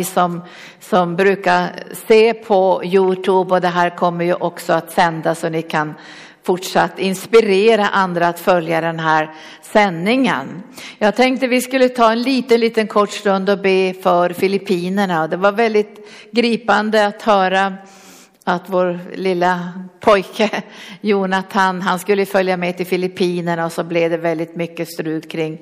vi som, som brukar se på Youtube och det här kommer ju också att sändas så ni kan fortsatt inspirera andra att följa den här sändningen. Jag tänkte vi skulle ta en liten, liten kort stund och be för Filippinerna. Det var väldigt gripande att höra att vår lilla pojke Jonathan, han skulle följa med till Filippinerna och så blev det väldigt mycket strul kring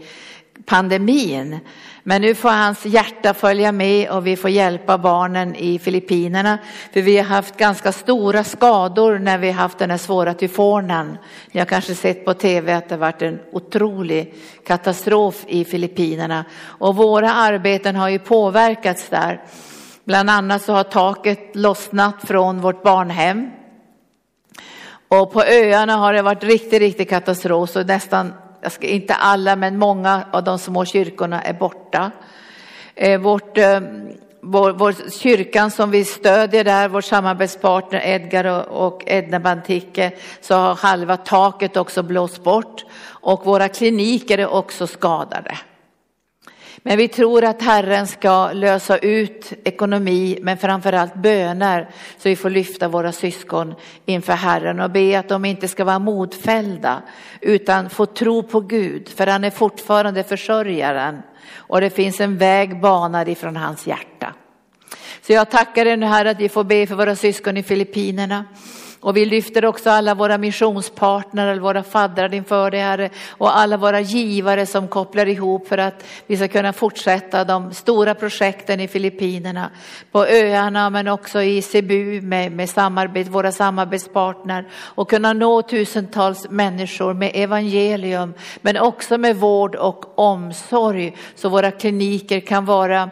pandemin. Men nu får hans hjärta följa med och vi får hjälpa barnen i Filippinerna. För vi har haft ganska stora skador när vi har haft den här svåra tyfonen. Ni har kanske sett på tv att det har varit en otrolig katastrof i Filippinerna. Och våra arbeten har ju påverkats där. Bland annat så har taket lossnat från vårt barnhem. Och på öarna har det varit riktigt, riktigt katastrof. Så nästan jag ska, inte alla, men många av de små kyrkorna är borta. Eh, vårt, eh, vår, vår, kyrkan som vi stödjer där, vår samarbetspartner Edgar och, och Edna Bantike, så har halva taket också blåst bort och våra kliniker är också skadade. Men vi tror att Herren ska lösa ut ekonomi, men framförallt böner, så vi får lyfta våra syskon inför Herren och be att de inte ska vara modfällda, utan få tro på Gud, för han är fortfarande försörjaren och det finns en väg banad ifrån hans hjärta. Så jag tackar dig nu Herre att vi får be för våra syskon i Filippinerna. Och vi lyfter också alla våra missionspartner, våra faddrar inför dig Herre och alla våra givare som kopplar ihop för att vi ska kunna fortsätta de stora projekten i Filippinerna, på öarna men också i Cebu med, med samarbete, våra samarbetspartner och kunna nå tusentals människor med evangelium men också med vård och omsorg så våra kliniker kan vara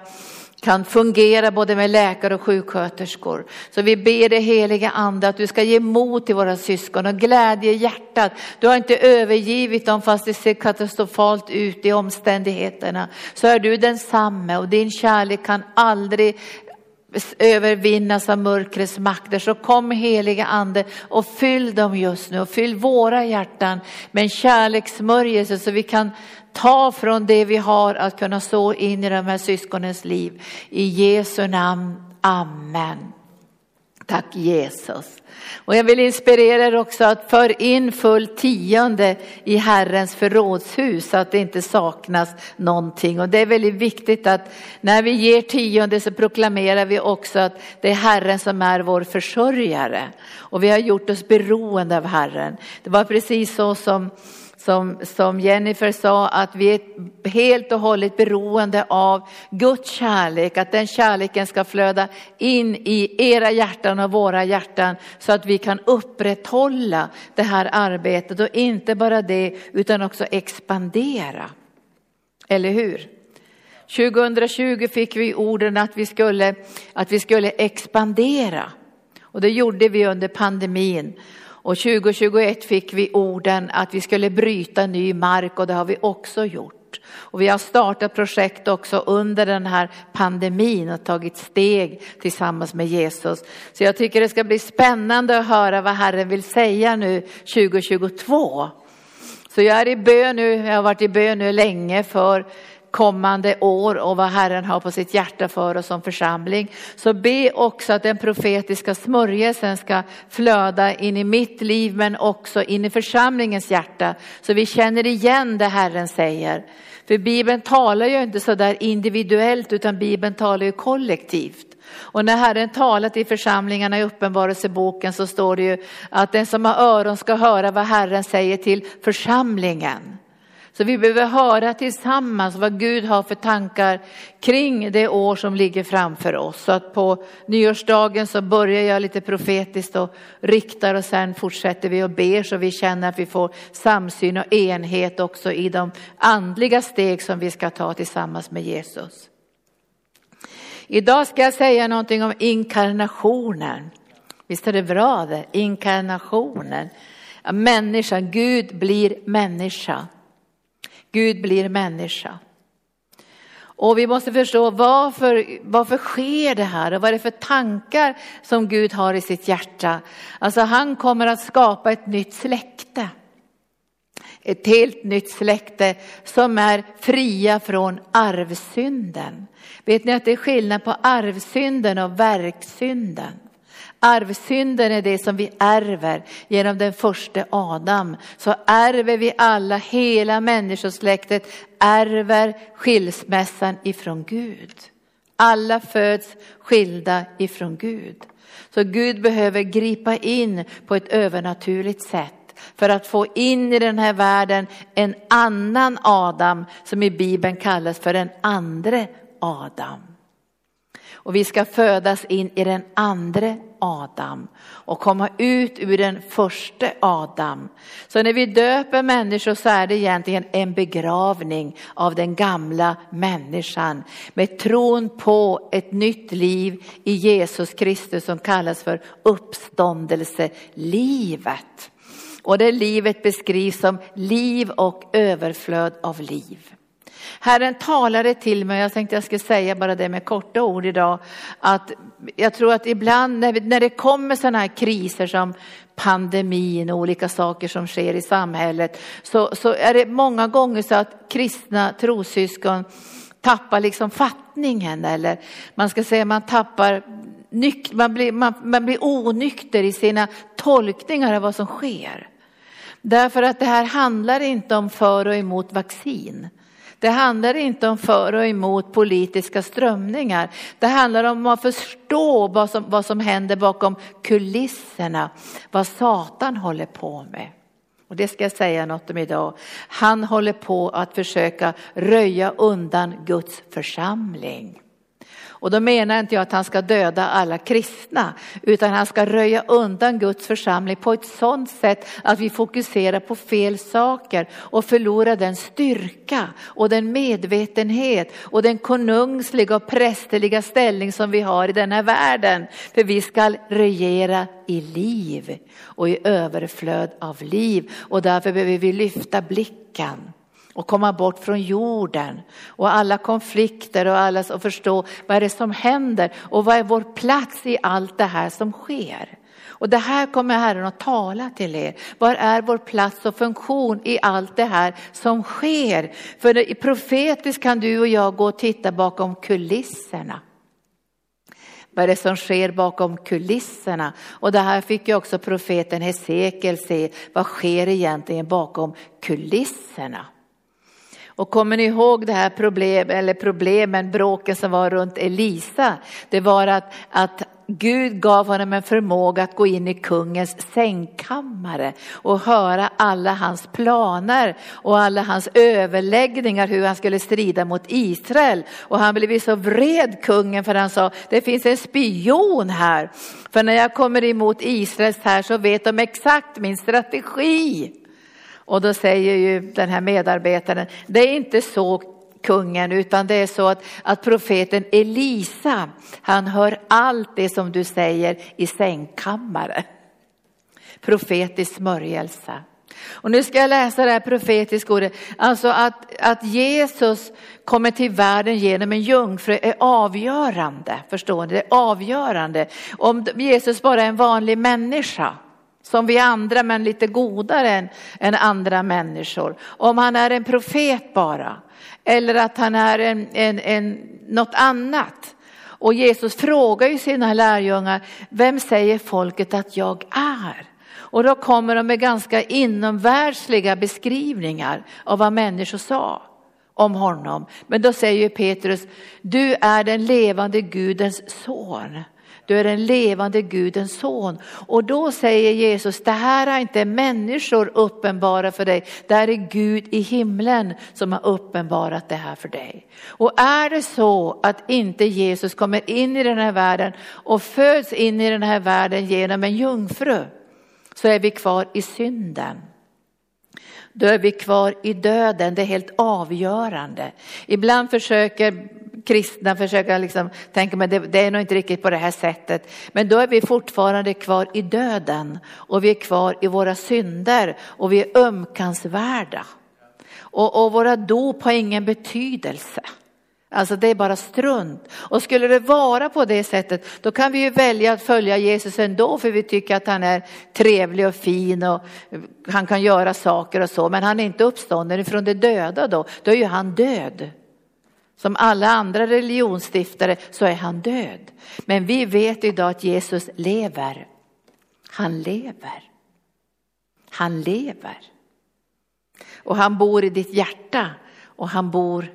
kan fungera både med läkare och sjuksköterskor. Så vi ber dig heliga ande att du ska ge mod till våra syskon och glädje i hjärtat. Du har inte övergivit dem fast det ser katastrofalt ut i omständigheterna. Så är du densamme och din kärlek kan aldrig övervinnas av mörkrets makter. Så kom heliga ande och fyll dem just nu och fyll våra hjärtan med en kärlekssmörjelse så vi kan ta från det vi har att kunna så in i de här syskonens liv. I Jesu namn, Amen. Tack Jesus. Och jag vill inspirera er också att för in full tionde i Herrens förrådshus så att det inte saknas någonting. Och det är väldigt viktigt att när vi ger tionde så proklamerar vi också att det är Herren som är vår försörjare. Och vi har gjort oss beroende av Herren. Det var precis så som som, som Jennifer sa, att vi är helt och hållet beroende av Guds kärlek, att den kärleken ska flöda in i era hjärtan och våra hjärtan så att vi kan upprätthålla det här arbetet och inte bara det utan också expandera. Eller hur? 2020 fick vi orden att vi skulle, att vi skulle expandera och det gjorde vi under pandemin. Och 2021 fick vi orden att vi skulle bryta ny mark och det har vi också gjort. Och vi har startat projekt också under den här pandemin och tagit steg tillsammans med Jesus. Så jag tycker det ska bli spännande att höra vad Herren vill säga nu 2022. Så jag är i bön nu, jag har varit i bön nu länge för kommande år och vad Herren har på sitt hjärta för oss som församling. Så be också att den profetiska smörjelsen ska flöda in i mitt liv men också in i församlingens hjärta så vi känner igen det Herren säger. För Bibeln talar ju inte så där individuellt utan Bibeln talar ju kollektivt. Och när Herren talat i församlingarna i Uppenbarelseboken så står det ju att den som har öron ska höra vad Herren säger till församlingen. Så vi behöver höra tillsammans vad Gud har för tankar kring det år som ligger framför oss. Så att på nyårsdagen så börjar jag lite profetiskt och riktar och sen fortsätter vi och ber så vi känner att vi får samsyn och enhet också i de andliga steg som vi ska ta tillsammans med Jesus. Idag ska jag säga någonting om inkarnationen. Visst är det bra det? Inkarnationen. Människan, Gud blir människa. Gud blir människa. Och vi måste förstå varför, varför sker det här och vad är det för tankar som Gud har i sitt hjärta. Alltså han kommer att skapa ett nytt släkte. ett helt nytt släkte som är fria från arvsynden. Vet ni att det är skillnad på arvsynden och verksynden? Arvsynden är det som vi ärver genom den första Adam. Så ärver vi alla, hela människosläktet ärver skilsmässan ifrån Gud. Alla föds skilda ifrån Gud. Så Gud behöver gripa in på ett övernaturligt sätt för att få in i den här världen en annan Adam som i Bibeln kallas för den andra Adam. Och vi ska födas in i den andra Adam och komma ut ur den första Adam. Så när vi döper människor så är det egentligen en begravning av den gamla människan med tron på ett nytt liv i Jesus Kristus som kallas för uppståndelselivet. Och det livet beskrivs som liv och överflöd av liv. Herren talade till mig, jag tänkte jag skulle säga bara det med korta ord idag, att jag tror att ibland när, vi, när det kommer sådana här kriser som pandemin och olika saker som sker i samhället så, så är det många gånger så att kristna trossyskon tappar liksom fattningen eller man ska säga man tappar man blir, man, man blir onykter i sina tolkningar av vad som sker. Därför att det här handlar inte om för och emot vaccin. Det handlar inte om för och emot politiska strömningar. Det handlar om att förstå vad som, vad som händer bakom kulisserna, vad Satan håller på med. Och det ska jag säga något om idag. Han håller på att försöka röja undan Guds församling. Och då menar inte jag att han ska döda alla kristna, utan han ska röja undan Guds församling på ett sådant sätt att vi fokuserar på fel saker och förlorar den styrka och den medvetenhet och den konungsliga och prästerliga ställning som vi har i den här världen. För vi ska regera i liv och i överflöd av liv och därför behöver vi lyfta blicken och komma bort från jorden och alla konflikter och, alla, och förstå vad är det som händer och vad är vår plats i allt det här som sker. Och det här kommer Herren att tala till er. Var är vår plats och funktion i allt det här som sker? För profetiskt kan du och jag gå och titta bakom kulisserna. Vad är det som sker bakom kulisserna? Och det här fick ju också profeten Hesekiel se. Vad sker egentligen bakom kulisserna? Och kommer ni ihåg det här problem, eller problemen, bråken som var runt Elisa? Det var att, att Gud gav honom en förmåga att gå in i kungens sängkammare och höra alla hans planer och alla hans överläggningar hur han skulle strida mot Israel. Och han blev så vred kungen för han sa, det finns en spion här. För när jag kommer emot Israels här så vet de exakt min strategi. Och då säger ju den här medarbetaren, det är inte så kungen utan det är så att, att profeten Elisa, han hör allt det som du säger i sängkammaren. Profetisk smörjelse. Och nu ska jag läsa det här profetiska ordet, alltså att, att Jesus kommer till världen genom en jungfru är avgörande, förstår ni? Det är avgörande. Om Jesus bara är en vanlig människa, som vi andra men lite godare än, än andra människor. Om han är en profet bara eller att han är en, en, en, något annat. Och Jesus frågar ju sina lärjungar, vem säger folket att jag är? Och då kommer de med ganska inomvärldsliga beskrivningar av vad människor sa om honom. Men då säger Petrus, du är den levande Gudens son. Du är den levande Gudens son. Och då säger Jesus, det här är inte människor uppenbara för dig, det här är Gud i himlen som har uppenbarat det här för dig. Och är det så att inte Jesus kommer in i den här världen och föds in i den här världen genom en jungfru, så är vi kvar i synden. Då är vi kvar i döden, det är helt avgörande. Ibland försöker kristna försöka liksom tänka, men det, det är nog inte riktigt på det här sättet. Men då är vi fortfarande kvar i döden och vi är kvar i våra synder och vi är ömkansvärda. Och, och våra dop har ingen betydelse. Alltså det är bara strunt. Och skulle det vara på det sättet då kan vi ju välja att följa Jesus ändå för vi tycker att han är trevlig och fin och han kan göra saker och så. Men han är inte uppstånden från de döda då. Då är ju han död. Som alla andra religionsstiftare så är han död. Men vi vet idag att Jesus lever. Han lever. Han lever. Och han bor i ditt hjärta och han bor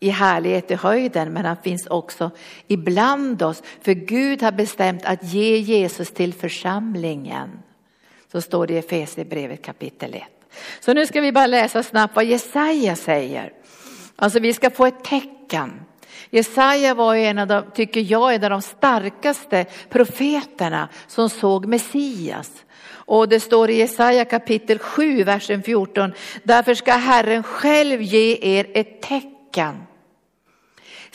i härlighet i höjden, men han finns också ibland oss. För Gud har bestämt att ge Jesus till församlingen. Så står det i Efesierbrevet kapitel 1. Så nu ska vi bara läsa snabbt vad Jesaja säger. Alltså vi ska få ett tecken. Jesaja var en av de, tycker jag, en av de starkaste profeterna som såg Messias. Och det står i Jesaja kapitel 7, versen 14. Därför ska Herren själv ge er ett tecken.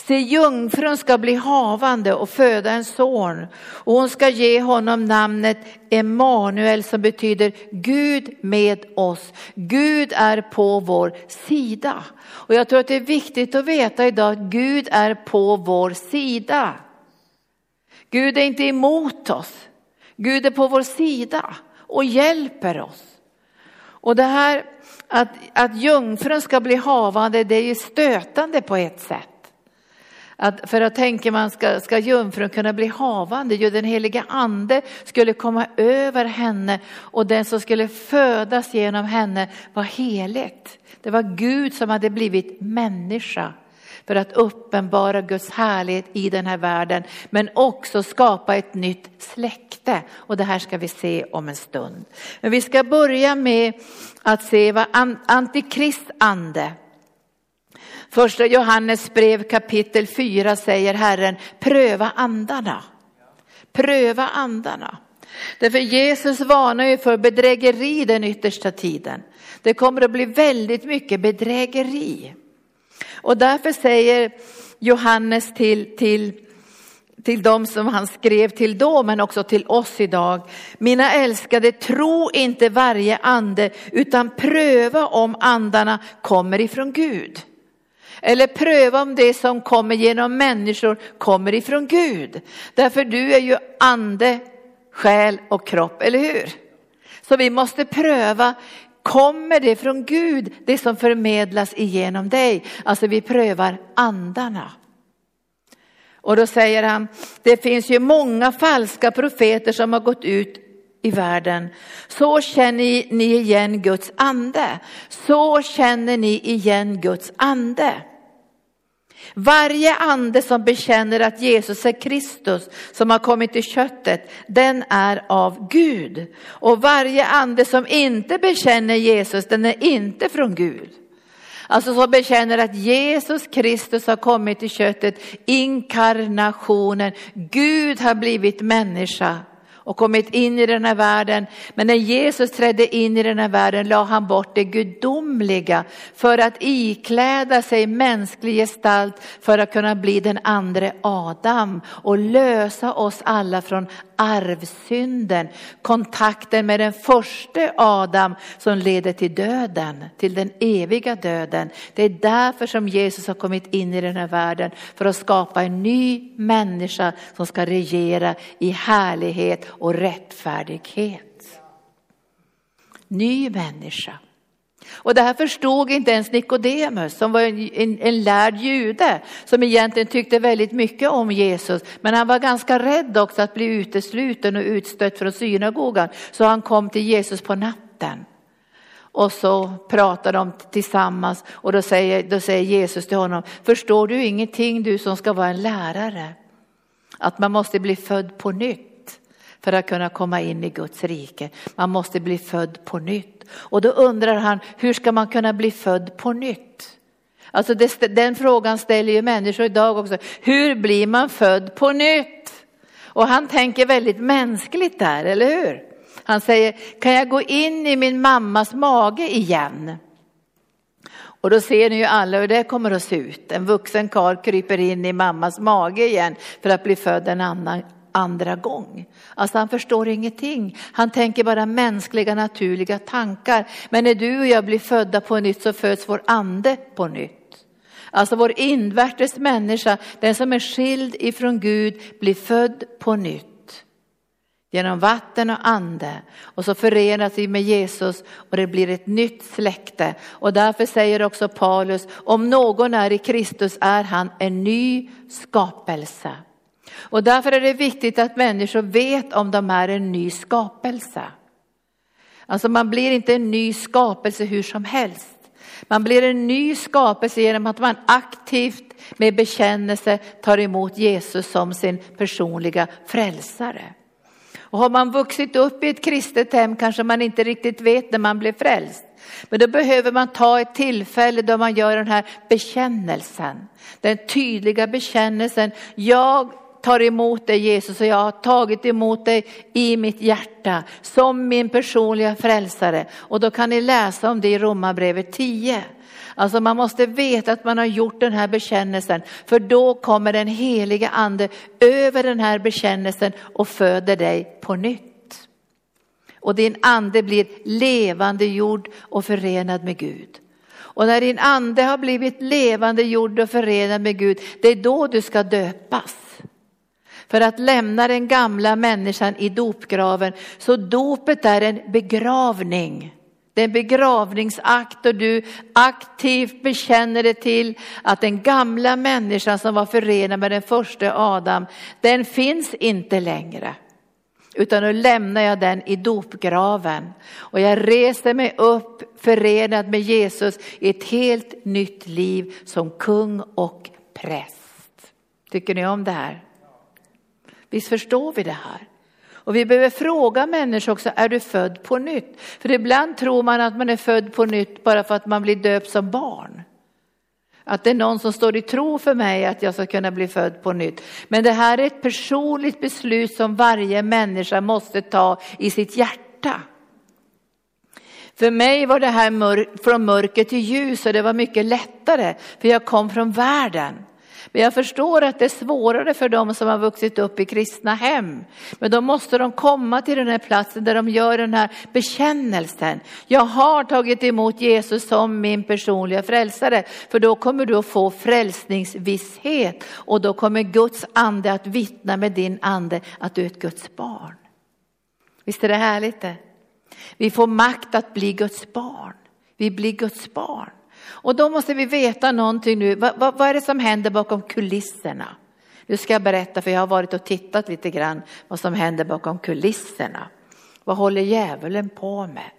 Se, jungfrun ska bli havande och föda en son och hon ska ge honom namnet Emanuel som betyder Gud med oss. Gud är på vår sida. Och jag tror att det är viktigt att veta idag att Gud är på vår sida. Gud är inte emot oss. Gud är på vår sida och hjälper oss. Och det här att, att jungfrun ska bli havande, det är ju stötande på ett sätt. Att för att tänker man ska, ska jungfrun kunna bli havande, Jo, den heliga ande skulle komma över henne och den som skulle födas genom henne var heligt. Det var Gud som hade blivit människa för att uppenbara Guds härlighet i den här världen men också skapa ett nytt släkte. Och det här ska vi se om en stund. Men vi ska börja med att se vad antikrist ande Första Johannes brev kapitel 4 säger Herren, pröva andarna. Pröva andarna. Därför Jesus varnar ju för bedrägeri den yttersta tiden. Det kommer att bli väldigt mycket bedrägeri. Och därför säger Johannes till, till, till dem som han skrev till då, men också till oss idag. Mina älskade, tro inte varje ande, utan pröva om andarna kommer ifrån Gud. Eller pröva om det som kommer genom människor kommer ifrån Gud. Därför du är ju ande, själ och kropp, eller hur? Så vi måste pröva, kommer det från Gud, det som förmedlas igenom dig? Alltså vi prövar andarna. Och då säger han, det finns ju många falska profeter som har gått ut i världen. Så känner ni igen Guds ande. Så känner ni igen Guds ande. Varje ande som bekänner att Jesus är Kristus som har kommit i köttet, den är av Gud. Och varje ande som inte bekänner Jesus, den är inte från Gud. Alltså som bekänner att Jesus Kristus har kommit i köttet, inkarnationen, Gud har blivit människa och kommit in i den här världen. Men när Jesus trädde in i den här världen la han bort det gudomliga för att ikläda sig mänsklig gestalt för att kunna bli den andra Adam och lösa oss alla från arvsynden, kontakten med den första Adam som leder till döden, till den eviga döden. Det är därför som Jesus har kommit in i den här världen för att skapa en ny människa som ska regera i härlighet och rättfärdighet. Ny människa. Och det här förstod inte ens Nikodemus som var en, en, en, lärd jude som egentligen tyckte väldigt mycket om Jesus. Men han var ganska rädd också att bli utesluten och utstött från synagogan. Så han kom till Jesus på natten. Och så pratar de tillsammans och då säger, då säger Jesus till honom, förstår du ingenting du som ska vara en lärare? Att man måste bli född på nytt för att kunna komma in i Guds rike. Man måste bli född på nytt. Och då undrar han, hur ska man kunna bli född på nytt? Alltså det, den frågan ställer ju människor idag också. Hur blir man född på nytt? Och han tänker väldigt mänskligt där, eller hur? Han säger, kan jag gå in i min mammas mage igen? Och då ser ni ju alla hur det kommer att se ut. En vuxen karl kryper in i mammas mage igen för att bli född en annan, andra gång. Alltså han förstår ingenting. Han tänker bara mänskliga naturliga tankar. Men när du och jag blir födda på nytt så föds vår ande på nytt. Alltså vår invärtes människa, den som är skild ifrån Gud, blir född på nytt genom vatten och ande och så förenas vi med Jesus och det blir ett nytt släkte. Och därför säger också Paulus, om någon är i Kristus är han en ny skapelse. Och därför är det viktigt att människor vet om de är en ny skapelse. Alltså man blir inte en ny skapelse hur som helst. Man blir en ny skapelse genom att man aktivt med bekännelse tar emot Jesus som sin personliga frälsare. Och har man vuxit upp i ett kristet hem kanske man inte riktigt vet när man blir frälst. Men då behöver man ta ett tillfälle då man gör den här bekännelsen. Den tydliga bekännelsen. Jag tar emot dig Jesus och jag har tagit emot dig i mitt hjärta som min personliga frälsare. Och då kan ni läsa om det i Romarbrevet 10. Alltså man måste veta att man har gjort den här bekännelsen för då kommer den heliga ande över den här bekännelsen och föder dig på nytt. Och din ande blir levande jord och förenad med Gud. Och när din ande har blivit levande jord och förenad med Gud, det är då du ska döpas. För att lämna den gamla människan i dopgraven, så dopet är en begravning. Det är en begravningsakt och du aktivt bekänner dig till att den gamla människan som var förenad med den första Adam, den finns inte längre. Utan nu lämnar jag den i dopgraven och jag reser mig upp förenad med Jesus i ett helt nytt liv som kung och präst. Tycker ni om det här? Visst förstår vi det här? Och vi behöver fråga människor också, är du född på nytt? För ibland tror man att man är född på nytt bara för att man blir döpt som barn. Att det är någon som står i tro för mig att jag ska kunna bli född på nytt. Men det här är ett personligt beslut som varje människa måste ta i sitt hjärta. För mig var det här mör från mörker till ljus och det var mycket lättare för jag kom från världen. Men jag förstår att det är svårare för dem som har vuxit upp i kristna hem. Men då måste de komma till den här platsen där de gör den här bekännelsen. Jag har tagit emot Jesus som min personliga frälsare. För då kommer du att få frälsningsvisshet och då kommer Guds ande att vittna med din ande att du är ett Guds barn. Visst är det härligt det? Vi får makt att bli Guds barn. Vi blir Guds barn. Och då måste vi veta någonting nu. Vad, vad, vad, är det som händer bakom kulisserna? Nu ska jag berätta, för jag har varit och tittat lite grann vad som händer bakom kulisserna. Vad håller djävulen på med?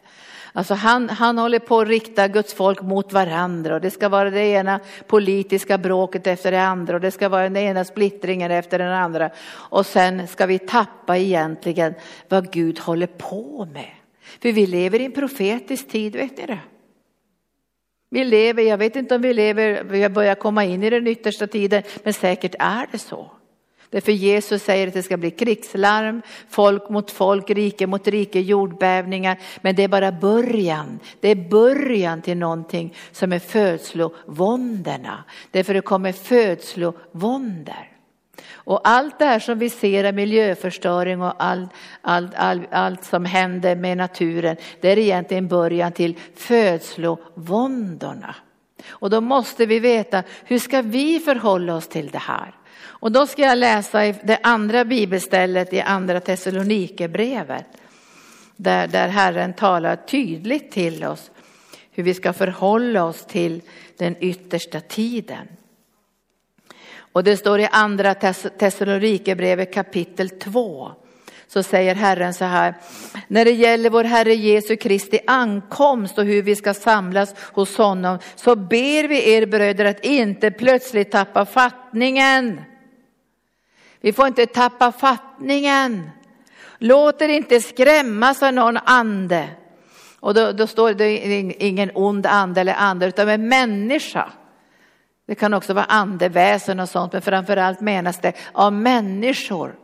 Alltså han, han håller på att rikta Guds folk mot varandra och det ska vara det ena politiska bråket efter det andra och det ska vara den ena splittringen efter den andra. Och sen ska vi tappa egentligen vad Gud håller på med. För vi lever i en profetisk tid, vet ni det? Vi lever, jag vet inte om vi lever, vi börjar komma in i den yttersta tiden, men säkert är det så. Därför Jesus säger att det ska bli krigslarm, folk mot folk, rike mot rike, jordbävningar. Men det är bara början. Det är början till någonting som är födslovåndorna. Därför det kommer födslovåndor. Och allt det här som vi ser är miljöförstöring och allt, allt, allt, allt som händer med naturen, det är egentligen början till födslovåndorna. Och då måste vi veta, hur ska vi förhålla oss till det här? Och då ska jag läsa det andra bibelstället i andra Thessalonikerbrevet. Där, där Herren talar tydligt till oss hur vi ska förhålla oss till den yttersta tiden. Och det står i andra Thessalonikerbrevet kapitel 2 så säger Herren så här, när det gäller vår Herre Jesu Kristi ankomst och hur vi ska samlas hos honom så ber vi er bröder att inte plötsligt tappa fattningen. Vi får inte tappa fattningen. Låt er inte skrämmas av någon ande. Och då, då står det ingen ond ande eller ande utan en människa. Det kan också vara andeväsen och sånt, men framförallt menas det av människor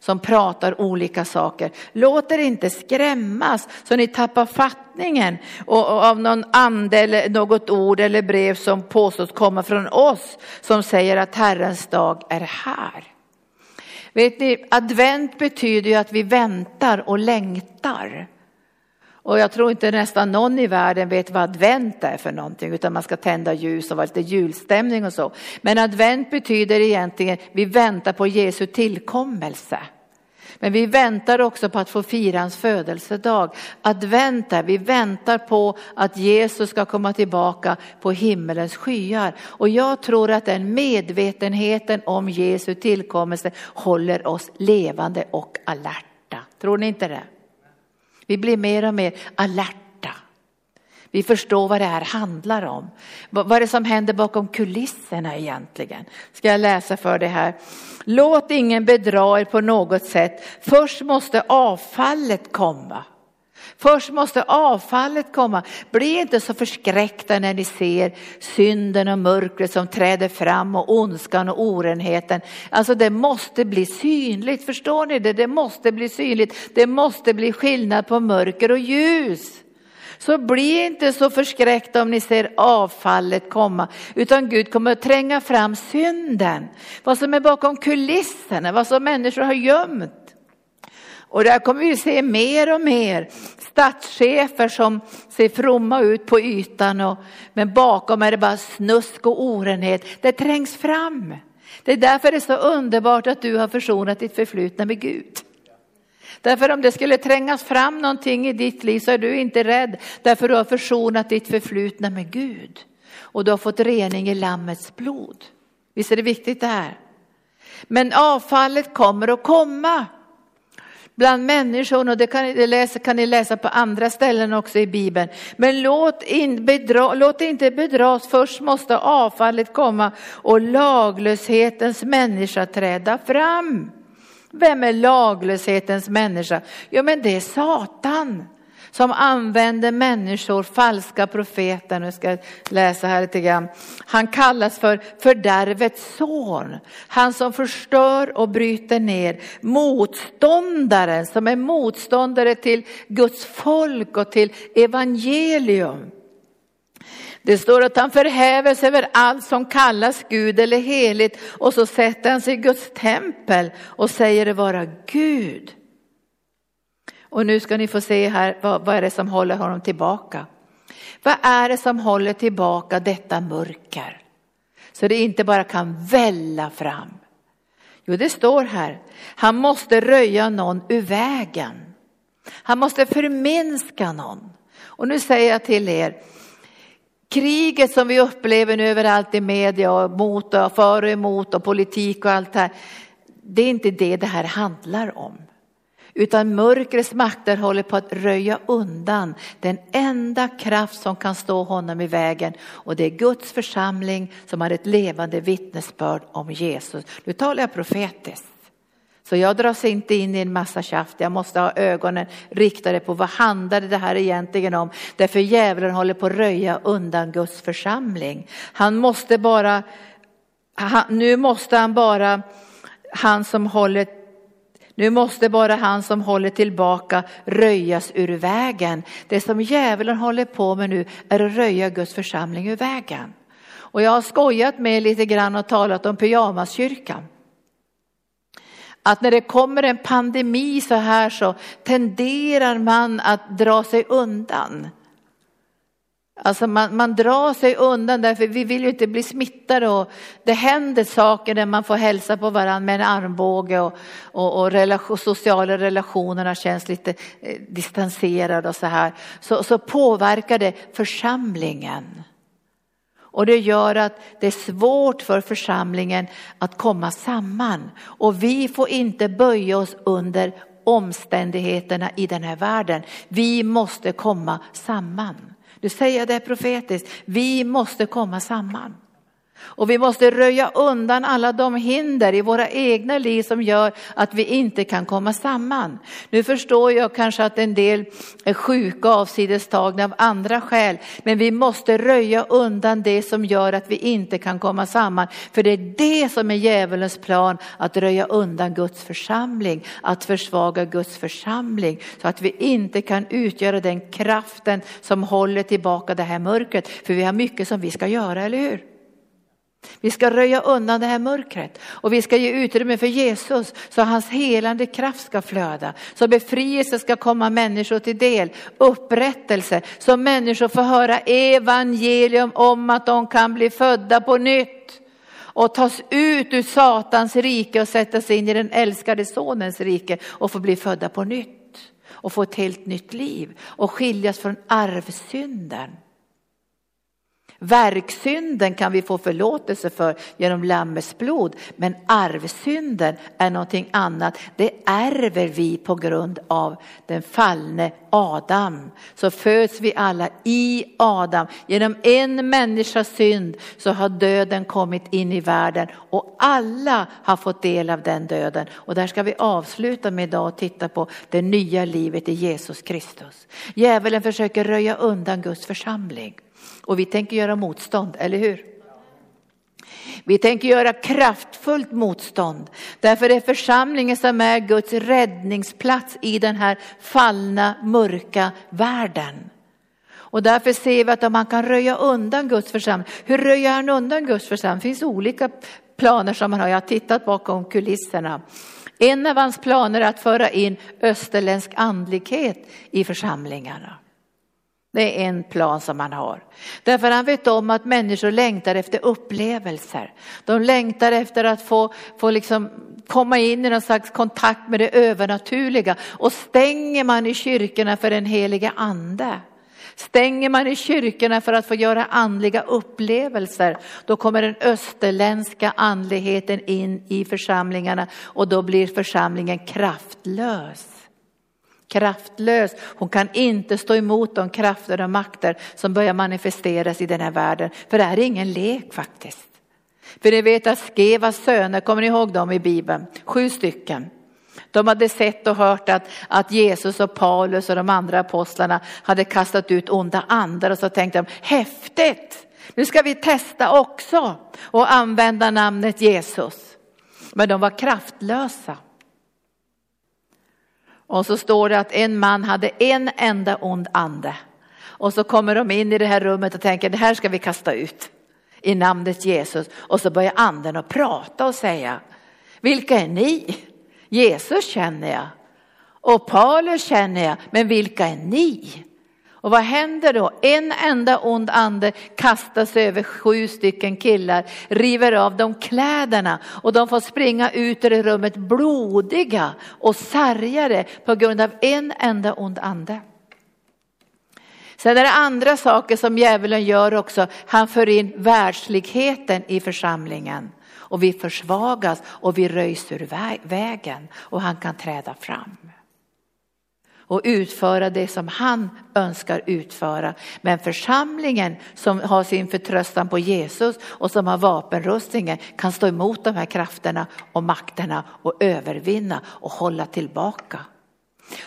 som pratar olika saker. Låt er inte skrämmas så ni tappar fattningen av någon ande eller något ord eller brev som påstås komma från oss som säger att Herrens dag är här. Vet ni, advent betyder ju att vi väntar och längtar. Och jag tror inte nästan någon i världen vet vad advent är för någonting, utan man ska tända ljus och vara lite julstämning och så. Men advent betyder egentligen, vi väntar på Jesu tillkommelse. Men vi väntar också på att få fira hans födelsedag. Advent är, vi väntar på att Jesus ska komma tillbaka på himmelens skyar. Och jag tror att den medvetenheten om Jesu tillkommelse håller oss levande och alerta. Tror ni inte det? Vi blir mer och mer alerta. Vi förstår vad det här handlar om. Vad är det som händer bakom kulisserna egentligen? Ska jag läsa för det här. Låt ingen bedra er på något sätt. Först måste avfallet komma. Först måste avfallet komma. Bli inte så förskräckta när ni ser synden och mörkret som träder fram och ondskan och orenheten. Alltså det måste bli synligt, förstår ni det? Det måste bli synligt. Det måste bli skillnad på mörker och ljus. Så bli inte så förskräckta om ni ser avfallet komma, utan Gud kommer att tränga fram synden. Vad som är bakom kulisserna, vad som människor har gömt. Och där kommer vi se mer och mer statschefer som ser fromma ut på ytan, och, men bakom är det bara snusk och orenhet. Det trängs fram. Det är därför det är så underbart att du har försonat ditt förflutna med Gud. Därför om det skulle trängas fram någonting i ditt liv så är du inte rädd därför du har försonat ditt förflutna med Gud. Och du har fått rening i Lammets blod. Visst är det viktigt det här? Men avfallet kommer att komma bland människorna, och det kan, ni, läsa, kan ni läsa på andra ställen också i Bibeln. Men låt, in, bedra, låt inte bedras, först måste avfallet komma och laglöshetens människa träda fram. Vem är laglöshetens människa? Jo men det är Satan som använder människor, falska profeter. Nu ska jag läsa här lite grann. Han kallas för fördärvets son. Han som förstör och bryter ner. Motståndaren som är motståndare till Guds folk och till evangelium. Det står att han förhäver sig över allt som kallas Gud eller heligt och så sätter han sig i Guds tempel och säger det vara Gud. Och nu ska ni få se här, vad, vad är det som håller honom tillbaka? Vad är det som håller tillbaka detta mörker? Så det inte bara kan välla fram. Jo, det står här, han måste röja någon ur vägen. Han måste förminska någon. Och nu säger jag till er, kriget som vi upplever nu överallt i media och mot och för och emot och politik och allt det här. Det är inte det det här handlar om. Utan mörkrets makter håller på att röja undan den enda kraft som kan stå honom i vägen. Och det är Guds församling som har ett levande vittnesbörd om Jesus. Nu talar jag profetiskt. Så jag dras inte in i en massa tjafs. Jag måste ha ögonen riktade på vad handlar det här egentligen om? Därför djävulen håller på att röja undan Guds församling. Han måste bara, han, nu måste han bara, han som håller nu måste bara han som håller tillbaka röjas ur vägen. Det som djävulen håller på med nu är att röja Guds församling ur vägen. Och jag har skojat med lite grann och talat om pyjamaskyrkan. Att när det kommer en pandemi så här så tenderar man att dra sig undan. Alltså man, man drar sig undan därför vi vill ju inte bli smittade och det händer saker när man får hälsa på varandra med en armbåge och, och, och relation, sociala relationerna känns lite eh, distanserade och så här. Så, så påverkar det församlingen. Och det gör att det är svårt för församlingen att komma samman. Och vi får inte böja oss under omständigheterna i den här världen. Vi måste komma samman. Nu säger jag det profetiskt, vi måste komma samman. Och vi måste röja undan alla de hinder i våra egna liv som gör att vi inte kan komma samman. Nu förstår jag kanske att en del är sjuka och avsidestagna av andra skäl, men vi måste röja undan det som gör att vi inte kan komma samman. För det är det som är djävulens plan, att röja undan Guds församling, att försvaga Guds församling så att vi inte kan utgöra den kraften som håller tillbaka det här mörkret. För vi har mycket som vi ska göra, eller hur? Vi ska röja undan det här mörkret och vi ska ge utrymme för Jesus så hans helande kraft ska flöda. Så befrielse ska komma människor till del, upprättelse, så människor får höra evangelium om att de kan bli födda på nytt och tas ut ur Satans rike och sättas in i den älskade sonens rike och få bli födda på nytt och få ett helt nytt liv och skiljas från arvsynden. Verksynden kan vi få förlåtelse för genom Lammets blod, men arvsynden är någonting annat. Det ärver vi på grund av den fallne Adam. Så föds vi alla i Adam. Genom en människas synd så har döden kommit in i världen och alla har fått del av den döden. Och där ska vi avsluta med idag och titta på det nya livet i Jesus Kristus. Djävulen försöker röja undan Guds församling. Och vi tänker göra motstånd, eller hur? Vi tänker göra kraftfullt motstånd. Därför är församlingen som är Guds räddningsplats i den här fallna, mörka världen. Och därför ser vi att om man kan röja undan Guds församling, hur röjer han undan Guds församling? Det finns olika planer som man har, jag har tittat bakom kulisserna. En av hans planer är att föra in österländsk andlighet i församlingarna. Det är en plan som han har. Därför han vet om att människor längtar efter upplevelser. De längtar efter att få, få liksom komma in i någon slags kontakt med det övernaturliga. Och stänger man i kyrkorna för den heliga ande, stänger man i kyrkorna för att få göra andliga upplevelser, då kommer den österländska andligheten in i församlingarna och då blir församlingen kraftlös kraftlös. Hon kan inte stå emot de krafter och makter som börjar manifesteras i den här världen. För det här är ingen lek faktiskt. För ni vet att Skevas söner, kommer ni ihåg dem i Bibeln? Sju stycken. De hade sett och hört att, att Jesus och Paulus och de andra apostlarna hade kastat ut onda andar och så tänkte de, häftigt, nu ska vi testa också och använda namnet Jesus. Men de var kraftlösa. Och så står det att en man hade en enda ond ande. Och så kommer de in i det här rummet och tänker det här ska vi kasta ut i namnet Jesus. Och så börjar anden att prata och säga, vilka är ni? Jesus känner jag och Paulus känner jag, men vilka är ni? Och vad händer då? En enda ond ande kastas över sju stycken killar, river av dem kläderna och de får springa ut ur rummet blodiga och sargade på grund av en enda ond ande. Sen är det andra saker som djävulen gör också. Han för in världsligheten i församlingen och vi försvagas och vi röjs ur vägen och han kan träda fram och utföra det som han önskar utföra. Men församlingen som har sin förtröstan på Jesus och som har vapenrustningen kan stå emot de här krafterna och makterna och övervinna och hålla tillbaka.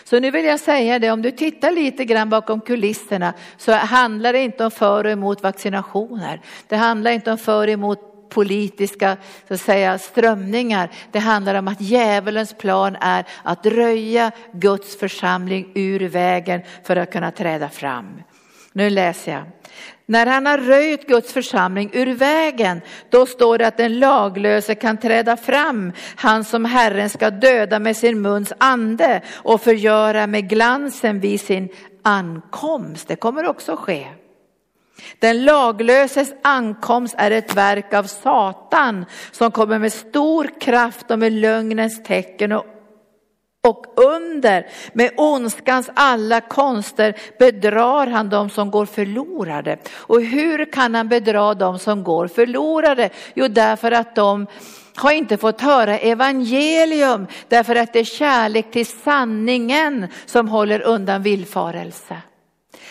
Så nu vill jag säga det, om du tittar lite grann bakom kulisserna så handlar det inte om för och emot vaccinationer. Det handlar inte om för och emot politiska så att säga, strömningar. Det handlar om att djävulens plan är att röja Guds församling ur vägen för att kunna träda fram. Nu läser jag. När han har röjt Guds församling ur vägen, då står det att den laglöse kan träda fram, han som Herren ska döda med sin muns ande och förgöra med glansen vid sin ankomst. Det kommer också ske. Den laglöses ankomst är ett verk av Satan som kommer med stor kraft och med lögnens tecken och och under med ondskans alla konster bedrar han dem som går förlorade. Och hur kan han bedra dem som går förlorade? Jo, därför att de har inte fått höra evangelium, därför att det är kärlek till sanningen som håller undan villfarelse.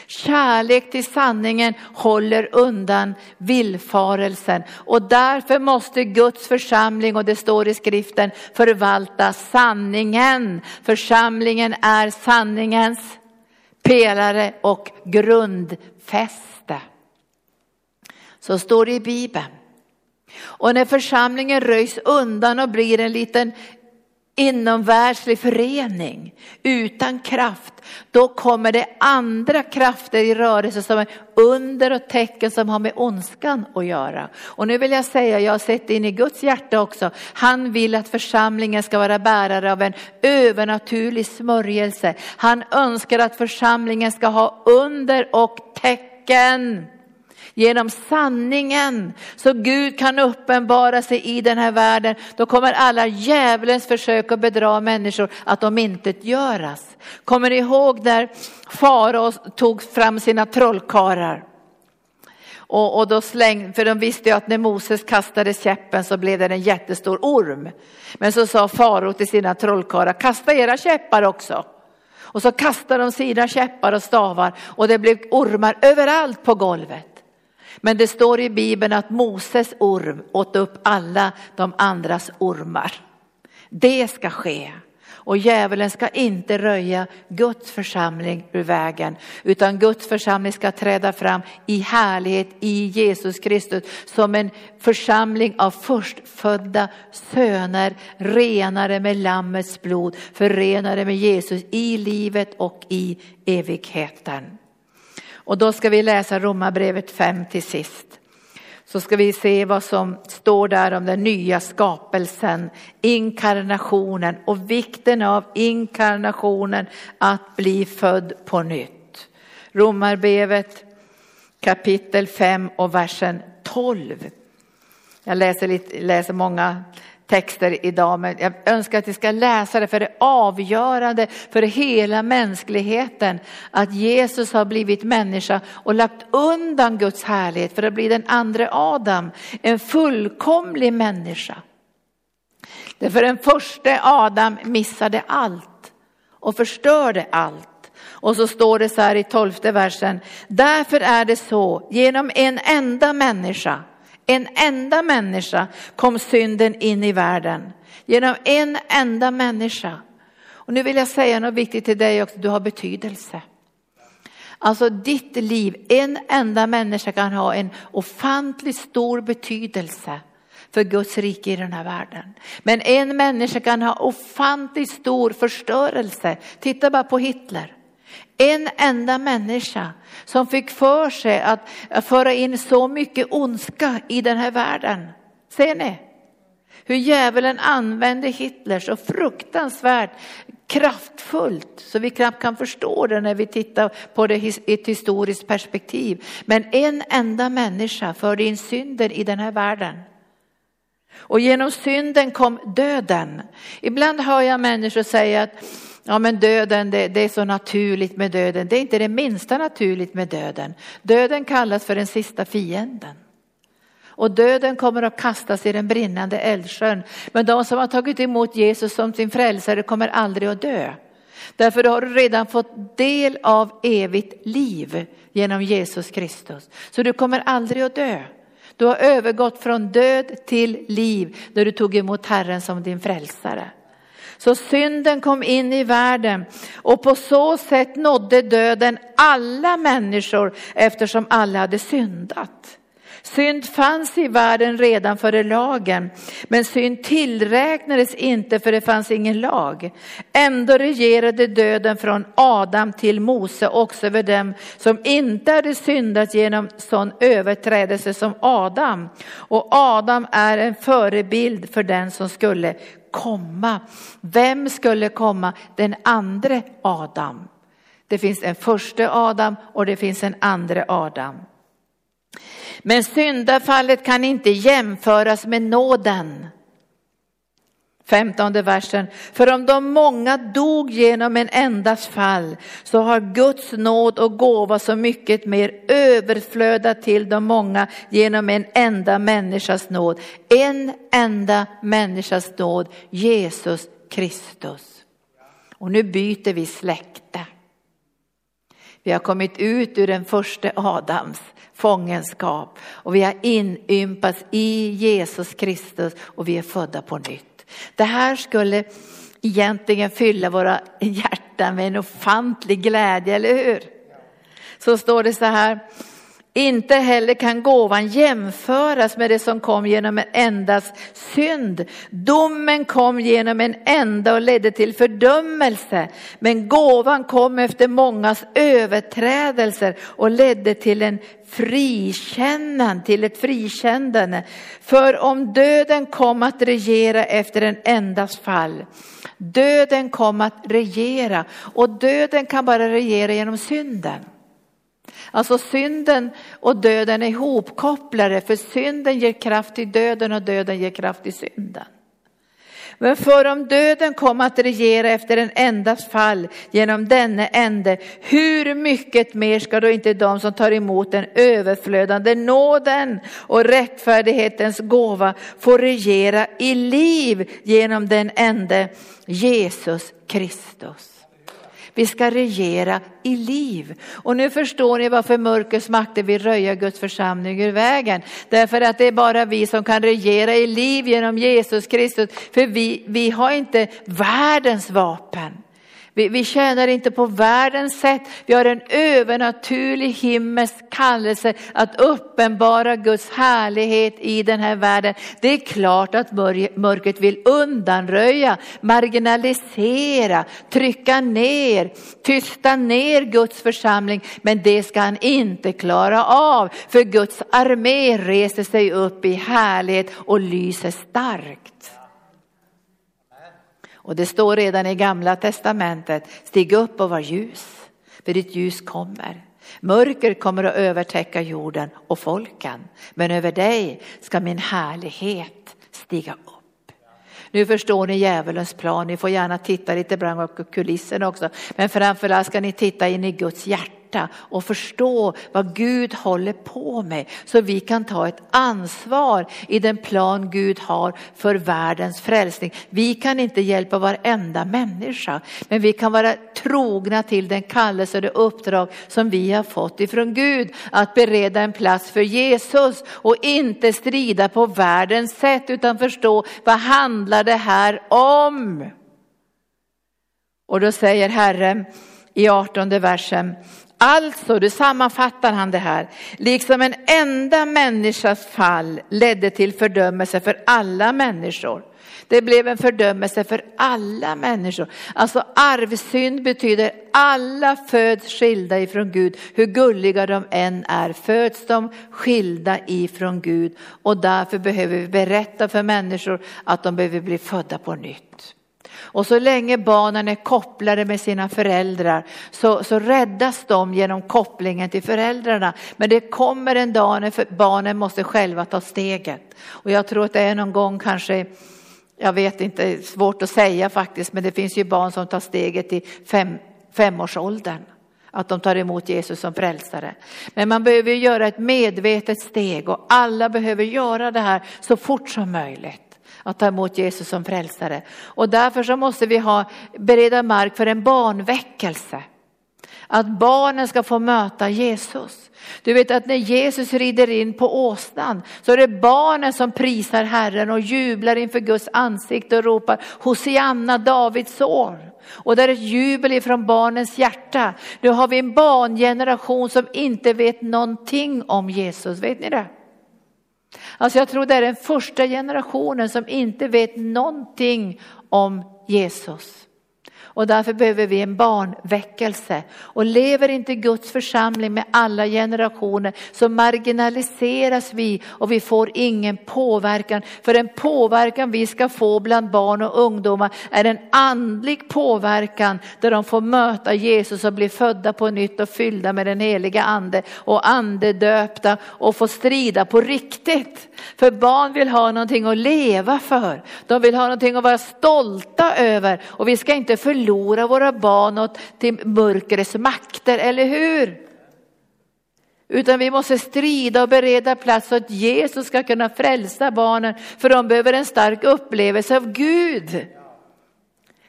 Kärlek till sanningen håller undan villfarelsen och därför måste Guds församling, och det står i skriften, förvalta sanningen. Församlingen är sanningens pelare och grundfäste. Så står det i Bibeln. Och när församlingen röjs undan och blir en liten inomvärldslig förening utan kraft, då kommer det andra krafter i rörelse som är under och tecken som har med ondskan att göra. Och nu vill jag säga, jag har sett in i Guds hjärta också, han vill att församlingen ska vara bärare av en övernaturlig smörjelse. Han önskar att församlingen ska ha under och tecken genom sanningen. Så Gud kan uppenbara sig i den här världen. Då kommer alla djävulens försök att bedra människor att de inte göras. Kommer ni ihåg när farao tog fram sina trollkarlar? Och, och, då slängde, för de visste ju att när Moses kastade käppen så blev det en jättestor orm. Men så sa farao till sina trollkarlar, kasta era käppar också. Och så kastade de sina käppar och stavar och det blev ormar överallt på golvet. Men det står i Bibeln att Moses orm åt upp alla de andras ormar. Det ska ske. Och djävulen ska inte röja Guds församling ur vägen, utan Guds församling ska träda fram i härlighet i Jesus Kristus som en församling av förstfödda söner, renare med Lammets blod, förenade med Jesus i livet och i evigheten. Och då ska vi läsa Romarbrevet 5 till sist. Så ska vi se vad som står där om den nya skapelsen, inkarnationen och vikten av inkarnationen att bli född på nytt. Romarbrevet kapitel 5 och versen 12. Jag läser, lite, läser många texter idag, men jag önskar att vi ska läsa det för det är avgörande för hela mänskligheten att Jesus har blivit människa och lagt undan Guds härlighet för att bli den andra Adam, en fullkomlig människa. Därför den första Adam missade allt och förstörde allt. Och så står det så här i tolfte versen, därför är det så, genom en enda människa en enda människa kom synden in i världen. Genom en enda människa. Och nu vill jag säga något viktigt till dig också, du har betydelse. Alltså ditt liv, en enda människa kan ha en ofantligt stor betydelse för Guds rike i den här världen. Men en människa kan ha ofantligt stor förstörelse. Titta bara på Hitler. En enda människa som fick för sig att föra in så mycket ondska i den här världen. Ser ni? Hur djävulen använde Hitler så fruktansvärt kraftfullt så vi knappt kan förstå det när vi tittar på det i ett historiskt perspektiv. Men en enda människa förde in synden i den här världen. Och genom synden kom döden. Ibland hör jag människor säga att ja men döden, det, det, är så naturligt med döden. Det är inte det minsta naturligt med döden. Döden kallas för den sista fienden. Och döden kommer att kastas i den brinnande eldsjön. Men de som har tagit emot Jesus som sin frälsare kommer aldrig att dö. Därför har du redan fått del av evigt liv genom Jesus Kristus. Så du kommer aldrig att dö. Du har övergått från död till liv när du tog emot Herren som din frälsare. Så synden kom in i världen och på så sätt nådde döden alla människor eftersom alla hade syndat. Synd fanns i världen redan före lagen, men synd tillräknades inte för det fanns ingen lag. Ändå regerade döden från Adam till Mose också över dem som inte hade syndat genom sån överträdelse som Adam. Och Adam är en förebild för den som skulle komma. Vem skulle komma? Den andra Adam. Det finns en första Adam och det finns en andra Adam. Men syndafallet kan inte jämföras med nåden. Femtonde versen. För om de många dog genom en endas fall så har Guds nåd och gåva så mycket mer överflödat till de många genom en enda människas nåd. En enda människas nåd, Jesus Kristus. Och nu byter vi släkte. Vi har kommit ut ur den första Adams fångenskap och vi har inympats i Jesus Kristus och vi är födda på nytt. Det här skulle egentligen fylla våra hjärtan med en ofantlig glädje, eller hur? Så står det så här inte heller kan gåvan jämföras med det som kom genom en endas synd. Domen kom genom en enda och ledde till fördömelse. Men gåvan kom efter mångas överträdelser och ledde till en frikännan, till ett frikännande. För om döden kom att regera efter en endas fall, döden kom att regera och döden kan bara regera genom synden. Alltså synden och döden är ihopkopplade för synden ger kraft till döden och döden ger kraft till synden. Men för om döden kom att regera efter en endas fall genom denne ende, hur mycket mer ska då inte de som tar emot den överflödande nåden och rättfärdighetens gåva få regera i liv genom den ende Jesus Kristus. Vi ska regera i liv. Och nu förstår ni varför mörkrets makter vill röja Guds församling ur vägen. Därför att det är bara vi som kan regera i liv genom Jesus Kristus. För vi, vi har inte världens vapen. Vi, vi tjänar inte på världens sätt. Vi har en övernaturlig himmelsk kallelse att uppenbara Guds härlighet i den här världen. Det är klart att mörkret vill undanröja, marginalisera, trycka ner, tysta ner Guds församling. Men det ska han inte klara av. För Guds armé reser sig upp i härlighet och lyser starkt. Och det står redan i gamla testamentet, stig upp och var ljus, för ditt ljus kommer. Mörker kommer att övertäcka jorden och folken, men över dig ska min härlighet stiga upp. Nu förstår ni djävulens plan, ni får gärna titta lite bland kulisserna också, men framförallt ska ni titta in i Guds hjärta hjärta och förstå vad Gud håller på med så vi kan ta ett ansvar i den plan Gud har för världens frälsning. Vi kan inte hjälpa varenda människa men vi kan vara trogna till den kallelse och det uppdrag som vi har fått ifrån Gud att bereda en plats för Jesus och inte strida på världens sätt utan förstå vad handlar det här om? Och då säger Herren i 18 versen, Alltså, du sammanfattar han det här, liksom en enda människas fall ledde till fördömelse för alla människor. Det blev en fördömelse för alla människor. Alltså arvsynd betyder alla föds skilda ifrån Gud, hur gulliga de än är, föds de skilda ifrån Gud. Och därför behöver vi berätta för människor att de behöver bli födda på nytt. Och så länge barnen är kopplade med sina föräldrar så, så räddas de genom kopplingen till föräldrarna. Men det kommer en dag när barnen måste själva ta steget. Och jag tror att det är någon gång kanske jag vet inte, svårt att säga faktiskt, men det finns ju barn som tar steget i fem, femårsåldern. Att de tar emot Jesus som frälsare. Men man behöver göra ett medvetet steg och alla behöver göra det här så fort som möjligt att ta emot Jesus som frälsare. Och därför så måste vi ha, bereda mark för en barnväckelse. Att barnen ska få möta Jesus. Du vet att när Jesus rider in på åsnan så är det barnen som prisar Herren och jublar inför Guds ansikte och ropar Hosianna, Davids son. Och det är ett jubel ifrån barnens hjärta. Nu har vi en barngeneration som inte vet någonting om Jesus, vet ni det? Alltså jag tror det är den första generationen som inte vet någonting om Jesus. Och därför behöver vi en barnväckelse. Och lever inte Guds församling med alla generationer så marginaliseras vi och vi får ingen påverkan. För den påverkan vi ska få bland barn och ungdomar är en andlig påverkan där de får möta Jesus och bli födda på nytt och fyllda med den heliga ande och andedöpta och få strida på riktigt. För barn vill ha någonting att leva för. De vill ha någonting att vara stolta över och vi ska inte förlora förlora våra barn åt till mörkrets makter, eller hur? Utan vi måste strida och bereda plats så att Jesus ska kunna frälsa barnen, för de behöver en stark upplevelse av Gud.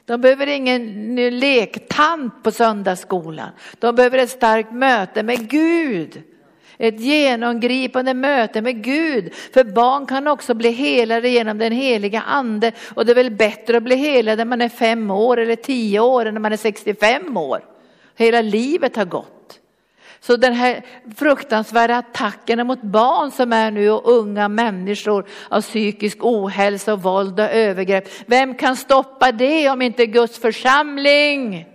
De behöver ingen lektant på söndagsskolan. De behöver ett starkt möte med Gud. Ett genomgripande möte med Gud. För barn kan också bli helade genom den heliga ande. Och det är väl bättre att bli helad när man är fem år eller tio år än när man är 65 år. Hela livet har gått. Så den här fruktansvärda attackerna mot barn som är nu och unga människor av psykisk ohälsa och våld och övergrepp. Vem kan stoppa det om inte Guds församling?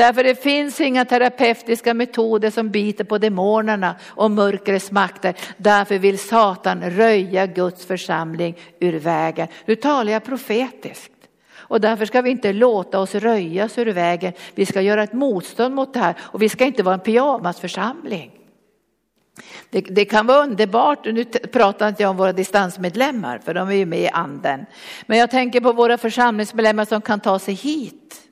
Därför det finns inga terapeutiska metoder som biter på demonerna och mörkrets makter. Därför vill Satan röja Guds församling ur vägen. Nu talar jag profetiskt. Och därför ska vi inte låta oss röjas ur vägen. Vi ska göra ett motstånd mot det här och vi ska inte vara en pyjamasförsamling. Det, det, kan vara underbart, nu pratar inte jag om våra distansmedlemmar för de är ju med i anden. Men jag tänker på våra församlingsmedlemmar som kan ta sig hit.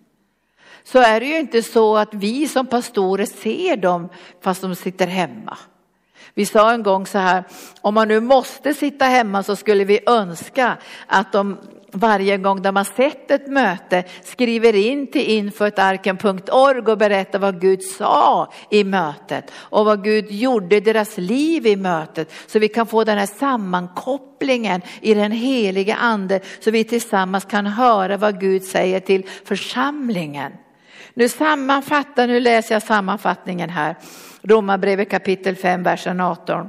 Så är det ju inte så att vi som pastorer ser dem fast de sitter hemma. Vi sa en gång så här, om man nu måste sitta hemma så skulle vi önska att de varje gång de har sett ett möte skriver in till infoetarken.org och berättar vad Gud sa i mötet och vad Gud gjorde i deras liv i mötet. Så vi kan få den här sammankopplingen i den heliga ande så vi tillsammans kan höra vad Gud säger till församlingen. Nu sammanfattar, nu läser jag sammanfattningen här. Romarbrevet kapitel 5, versen 18.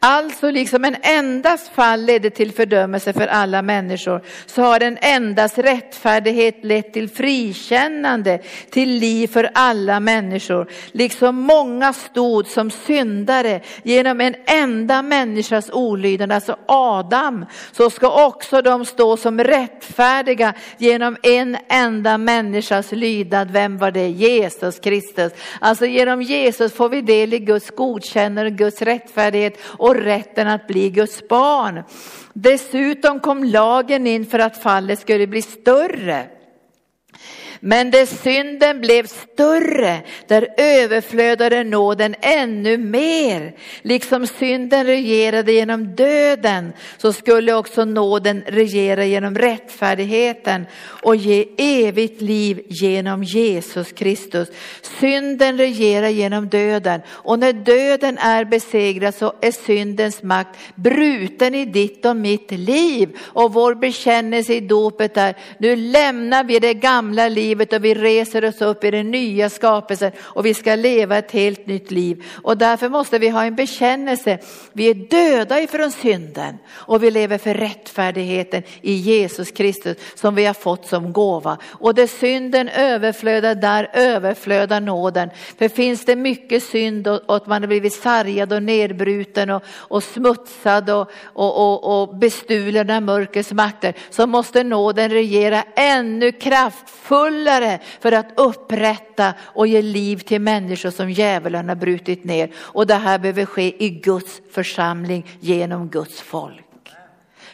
Alltså liksom en endas fall ledde till fördömelse för alla människor så har en endas rättfärdighet lett till frikännande, till liv för alla människor. Liksom många stod som syndare genom en enda människas olydnad, alltså Adam, så ska också de stå som rättfärdiga genom en enda människas lydnad. Vem var det? Jesus Kristus. Alltså genom Jesus får vi del i Guds godkännande, Guds rättfärdighet och rätten att bli Guds barn. Dessutom kom lagen in för att fallet skulle bli större. Men där synden blev större, där överflödade nåden ännu mer. Liksom synden regerade genom döden så skulle också nåden regera genom rättfärdigheten och ge evigt liv genom Jesus Kristus. Synden regerar genom döden och när döden är besegrad så är syndens makt bruten i ditt och mitt liv. Och vår bekännelse i dopet är, nu lämnar vi det gamla livet livet och vi reser oss upp i den nya skapelsen och vi ska leva ett helt nytt liv. Och därför måste vi ha en bekännelse. Vi är döda ifrån synden och vi lever för rättfärdigheten i Jesus Kristus som vi har fått som gåva. Och där synden överflödar, där överflödar nåden. För finns det mycket synd och, att man har blivit sargad och nedbruten och, och smutsad och, och, och, och bestulen av mörkrets makter så måste nåden regera ännu kraftfullare fullare för att upprätta och ge liv till människor som djävulen har brutit ner. Och det här behöver ske i Guds församling genom Guds folk.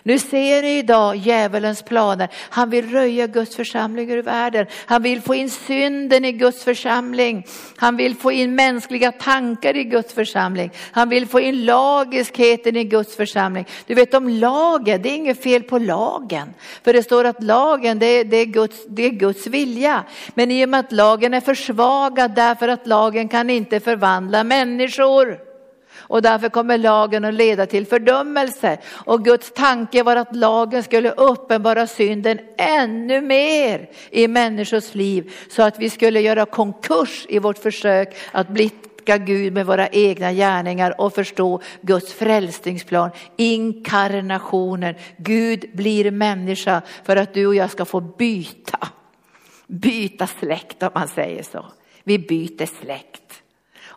Nu ser ni idag djävulens planer. Han vill röja Guds församling ur världen. Han vill få in synden i Guds församling. Han vill få in mänskliga tankar i Guds församling. Han vill få in lagiskheten i Guds församling. Du vet om lagen, det är inget fel på lagen. För det står att lagen, det är, det är, Guds, det är Guds vilja. Men i och med att lagen är försvagad därför att lagen kan inte förvandla människor. Och därför kommer lagen att leda till fördömelse. Och Guds tanke var att lagen skulle uppenbara synden ännu mer i människors liv. Så att vi skulle göra konkurs i vårt försök att blicka Gud med våra egna gärningar och förstå Guds frälsningsplan, inkarnationen. Gud blir människa för att du och jag ska få byta. Byta släkt om man säger så. Vi byter släkt.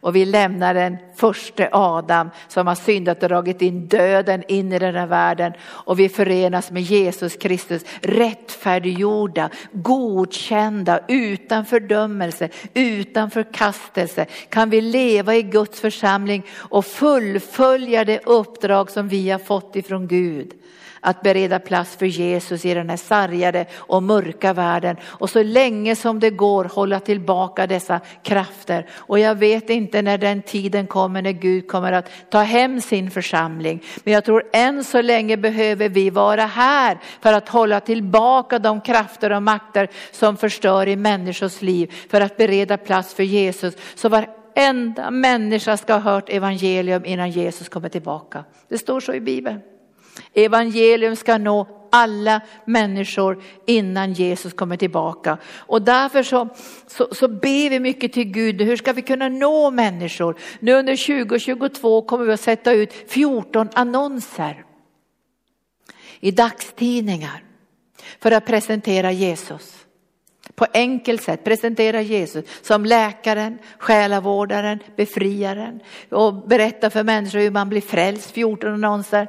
Och vi lämnar den första Adam som har syndat och dragit in döden in i den här världen. Och vi förenas med Jesus Kristus, rättfärdiggjorda, godkända, utan fördömelse, utan förkastelse. Kan vi leva i Guds församling och fullfölja det uppdrag som vi har fått ifrån Gud att bereda plats för Jesus i den här sargade och mörka världen och så länge som det går hålla tillbaka dessa krafter. Och jag vet inte när den tiden kommer när Gud kommer att ta hem sin församling. Men jag tror än så länge behöver vi vara här för att hålla tillbaka de krafter och makter som förstör i människors liv för att bereda plats för Jesus. Så varenda människa ska ha hört evangelium innan Jesus kommer tillbaka. Det står så i Bibeln. Evangelium ska nå alla människor innan Jesus kommer tillbaka. Och därför så, så, så ber vi mycket till Gud, hur ska vi kunna nå människor? Nu under 2022 kommer vi att sätta ut 14 annonser i dagstidningar för att presentera Jesus. På enkelt sätt presentera Jesus som läkaren, själavårdaren, befriaren och berätta för människor hur man blir frälst, 14 annonser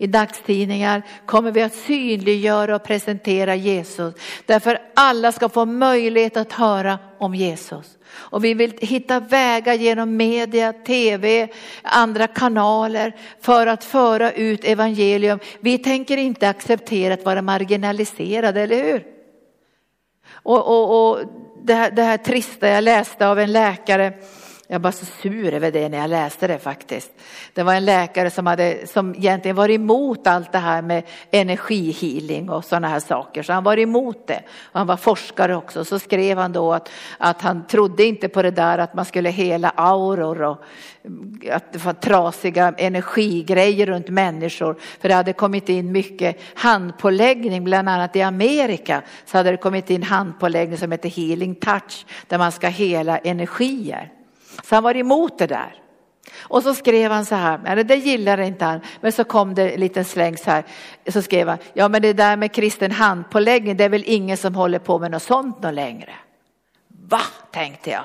i dagstidningar kommer vi att synliggöra och presentera Jesus. Därför alla ska få möjlighet att höra om Jesus. Och vi vill hitta vägar genom media, tv, andra kanaler för att föra ut evangelium. Vi tänker inte acceptera att vara marginaliserade, eller hur? Och, och, och det, här, det här trista jag läste av en läkare jag var så sur över det när jag läste det faktiskt. Det var en läkare som, hade, som egentligen var emot allt det här med energihealing och sådana här saker. Så han var emot det. Och han var forskare också. Så skrev han då att, att han trodde inte på det där att man skulle hela auror och att det var trasiga energigrejer runt människor. För det hade kommit in mycket handpåläggning, bland annat i Amerika så hade det kommit in handpåläggning som heter healing touch där man ska hela energier. Så han var emot det där. Och så skrev han så här, eller det gillade inte han, men så kom det en liten släng så här. Så skrev han, ja men det där med kristen handpåläggning, det är väl ingen som håller på med något sånt något längre. Va, tänkte jag.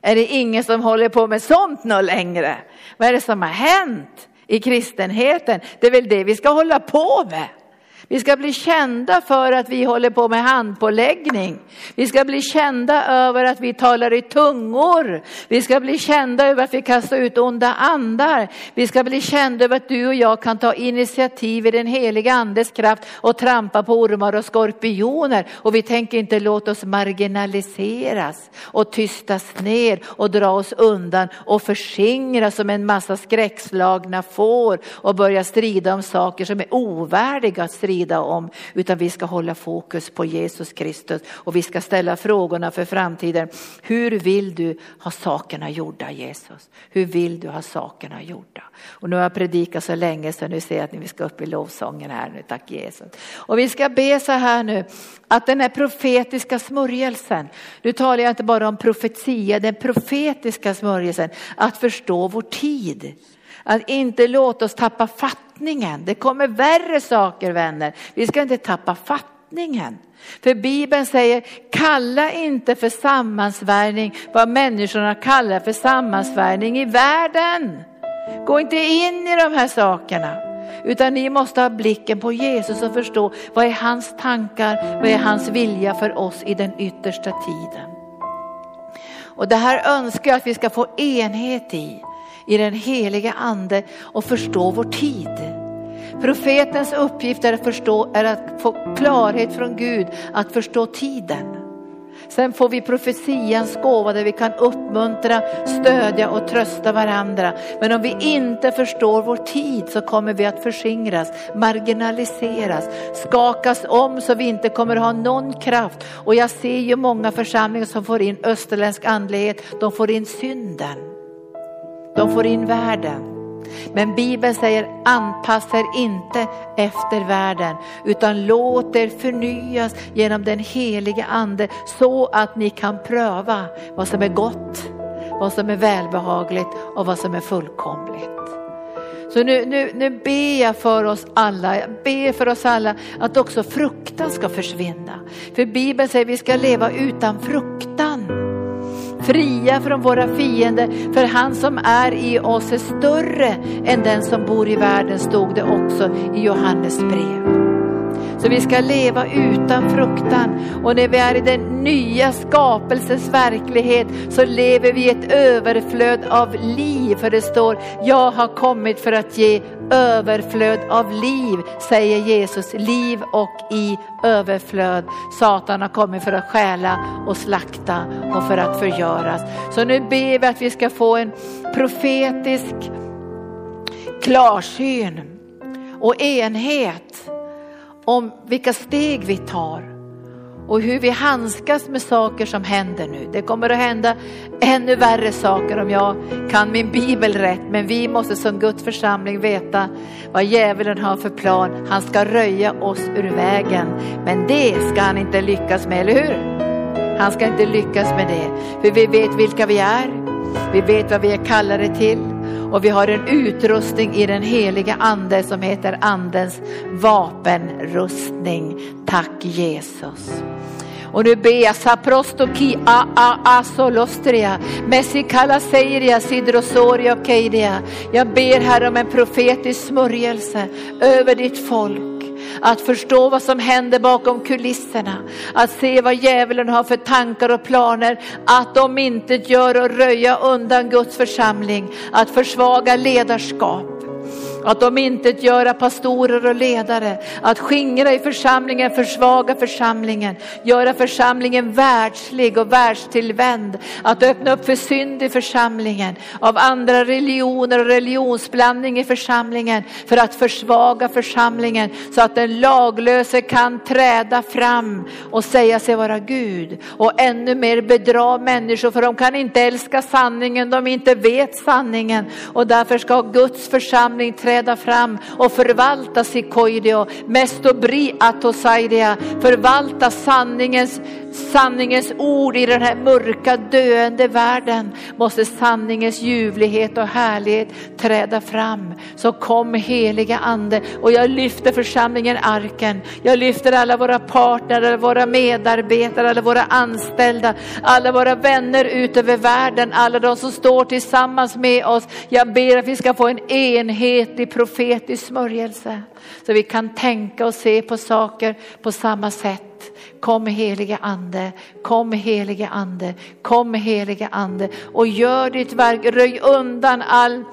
Är det ingen som håller på med sånt något längre? Vad är det som har hänt i kristenheten? Det är väl det vi ska hålla på med. Vi ska bli kända för att vi håller på med handpåläggning. Vi ska bli kända över att vi talar i tungor. Vi ska bli kända över att vi kastar ut onda andar. Vi ska bli kända över att du och jag kan ta initiativ i den heliga andes kraft och trampa på ormar och skorpioner. Och vi tänker inte låta oss marginaliseras och tystas ner och dra oss undan och förskingras som en massa skräckslagna får och börja strida om saker som är ovärdiga att strida strida om, utan vi ska hålla fokus på Jesus Kristus och vi ska ställa frågorna för framtiden. Hur vill du ha sakerna gjorda Jesus? Hur vill du ha sakerna gjorda? Och nu har jag predikat så länge så nu ser jag att vi ska upp i lovsången här nu, tack Jesus. Och vi ska be så här nu, att den här profetiska smörjelsen, nu talar jag inte bara om profetia, den profetiska smörjelsen, att förstå vår tid. Att inte låta oss tappa fatt fattningen. Det kommer värre saker vänner. Vi ska inte tappa fattningen. För Bibeln säger kalla inte för sammansvärjning vad människorna kallar för sammansvärjning i världen. Gå inte in i de här sakerna. Utan ni måste ha blicken på Jesus och förstå vad är hans tankar, vad är hans vilja för oss i den yttersta tiden. Och det här önskar jag att vi ska få enhet i i den heliga ande och förstå vår tid. Profetens uppgift är att, förstå, är att få klarhet från Gud, att förstå tiden. Sen får vi profetians gåva där vi kan uppmuntra, stödja och trösta varandra. Men om vi inte förstår vår tid så kommer vi att förskingras, marginaliseras, skakas om så vi inte kommer ha någon kraft. Och jag ser ju många församlingar som får in österländsk andlighet, de får in synden. De får in världen. Men Bibeln säger anpassa er inte efter världen utan låt er förnyas genom den helige ande så att ni kan pröva vad som är gott, vad som är välbehagligt och vad som är fullkomligt. Så nu, nu, nu ber jag för oss alla, jag ber för oss alla att också fruktan ska försvinna. För Bibeln säger att vi ska leva utan fruktan fria från våra fiender. För han som är i oss är större än den som bor i världen, stod det också i Johannes brev. Så vi ska leva utan fruktan. Och när vi är i den nya skapelsens verklighet så lever vi i ett överflöd av liv. För det står, jag har kommit för att ge överflöd av liv, säger Jesus. Liv och i överflöd. Satan har kommit för att stjäla och slakta och för att förgöras. Så nu ber vi att vi ska få en profetisk klarsyn och enhet om vilka steg vi tar och hur vi handskas med saker som händer nu. Det kommer att hända ännu värre saker om jag kan min bibel rätt. Men vi måste som Guds församling veta vad djävulen har för plan. Han ska röja oss ur vägen. Men det ska han inte lyckas med, eller hur? Han ska inte lyckas med det. För vi vet vilka vi är. Vi vet vad vi är kallade till. Och vi har en utrustning i den heliga ande som heter andens vapenrustning. Tack Jesus. Och nu ber jag saprostoki a a a solostria messikala seiria sidrosoria och keidia. Jag ber här om en profetisk smörjelse över ditt folk att förstå vad som händer bakom kulisserna, att se vad djävulen har för tankar och planer, att de inte gör och röja undan Guds församling, att försvaga ledarskap att de inte göra pastorer och ledare, att skingra i församlingen, försvaga församlingen, göra församlingen världslig och världstillvänd, att öppna upp för synd i församlingen, av andra religioner och religionsblandning i församlingen. För att försvaga församlingen. Så att den laglöse kan träda fram och säga sig vara Gud. Och ännu mer bedra människor. För de kan inte älska sanningen, de inte vet sanningen. Och därför ska Guds församling träda träda fram och förvalta Sikoidio, Mestobri Atosaidia, förvalta sanningens sanningens ord i den här mörka döende världen måste sanningens ljuvlighet och härlighet träda fram. Så kom heliga ande och jag lyfter församlingen arken. Jag lyfter alla våra partner, alla våra medarbetare, alla våra anställda, alla våra vänner ut över världen, alla de som står tillsammans med oss. Jag ber att vi ska få en enhetlig profetisk smörjelse så vi kan tänka och se på saker på samma sätt. Kom helige ande, kom helige ande, kom helige ande. Och gör ditt verk, röj undan all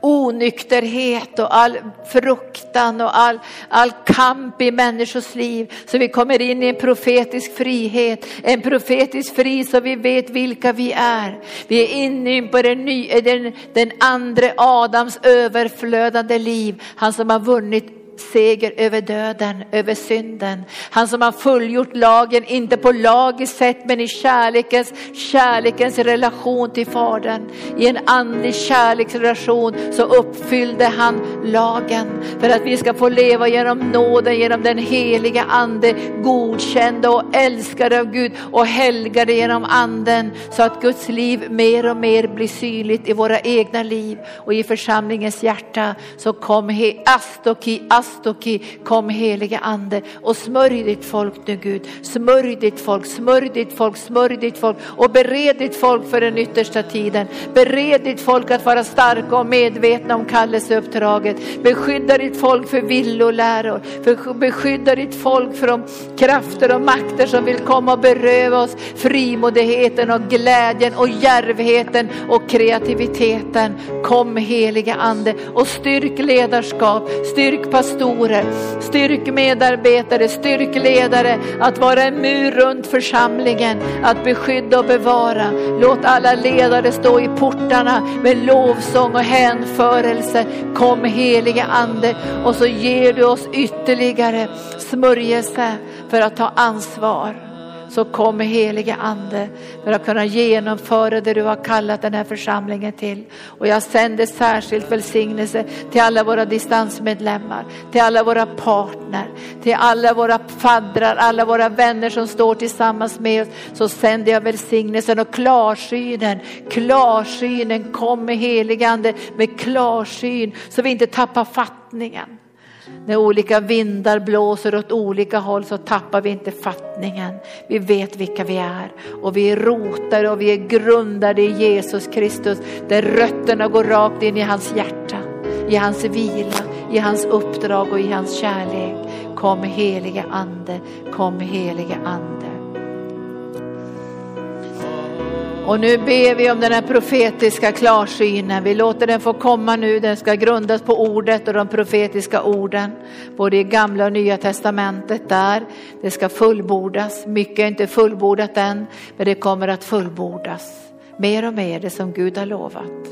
onykterhet och all fruktan och all, all kamp i människors liv. Så vi kommer in i en profetisk frihet, en profetisk fri så vi vet vilka vi är. Vi är inne på den, ny, den, den andra Adams överflödande liv, han som har vunnit seger över döden, över synden. Han som har fullgjort lagen, inte på lagiskt sätt men i kärlekens, kärlekens relation till Fadern. I en andlig kärleksrelation så uppfyllde han lagen för att vi ska få leva genom nåden, genom den heliga ande, godkända och älskade av Gud och helgade genom anden så att Guds liv mer och mer blir synligt i våra egna liv och i församlingens hjärta. Så kom he, astoki, astoki Astoki, kom helige ande och smörj ditt folk nu Gud. Smörj ditt folk, smörj ditt folk, smörj ditt folk och bered ditt folk för den yttersta tiden. Bered ditt folk att vara starka och medvetna om kallelseuppdraget. Beskydda ditt folk för villoläror, beskydda ditt folk för de krafter och makter som vill komma och beröva oss frimodigheten och glädjen och järvheten och kreativiteten. Kom helige ande och styrk ledarskap, styrk pastorer pastorer, styrk medarbetare, styrk ledare att vara en mur runt församlingen, att beskydda och bevara. Låt alla ledare stå i portarna med lovsång och hänförelse. Kom helige ande och så ger du oss ytterligare smörjelse för att ta ansvar så kom helige ande för att kunna genomföra det du har kallat den här församlingen till. Och jag sänder särskilt välsignelse till alla våra distansmedlemmar, till alla våra partner, till alla våra faddrar, alla våra vänner som står tillsammans med oss. Så sänder jag välsignelsen och klarsynen, klarsynen, kom med helige ande med klarsyn så vi inte tappar fattningen. När olika vindar blåser åt olika håll så tappar vi inte fattningen. Vi vet vilka vi är och vi är rotade och vi är grundade i Jesus Kristus där rötterna går rakt in i hans hjärta, i hans vila, i hans uppdrag och i hans kärlek. Kom helige ande, kom helige ande. Och nu ber vi om den här profetiska klarsynen. Vi låter den få komma nu. Den ska grundas på ordet och de profetiska orden. Både i gamla och nya testamentet där. Det ska fullbordas. Mycket är inte fullbordat än. Men det kommer att fullbordas. Mer och mer det som Gud har lovat.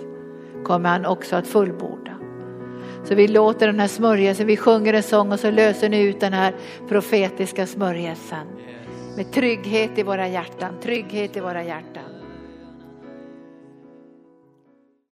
Kommer han också att fullborda. Så vi låter den här smörjelsen, vi sjunger en sång och så löser ni ut den här profetiska smörjelsen. Med trygghet i våra hjärtan, trygghet i våra hjärtan.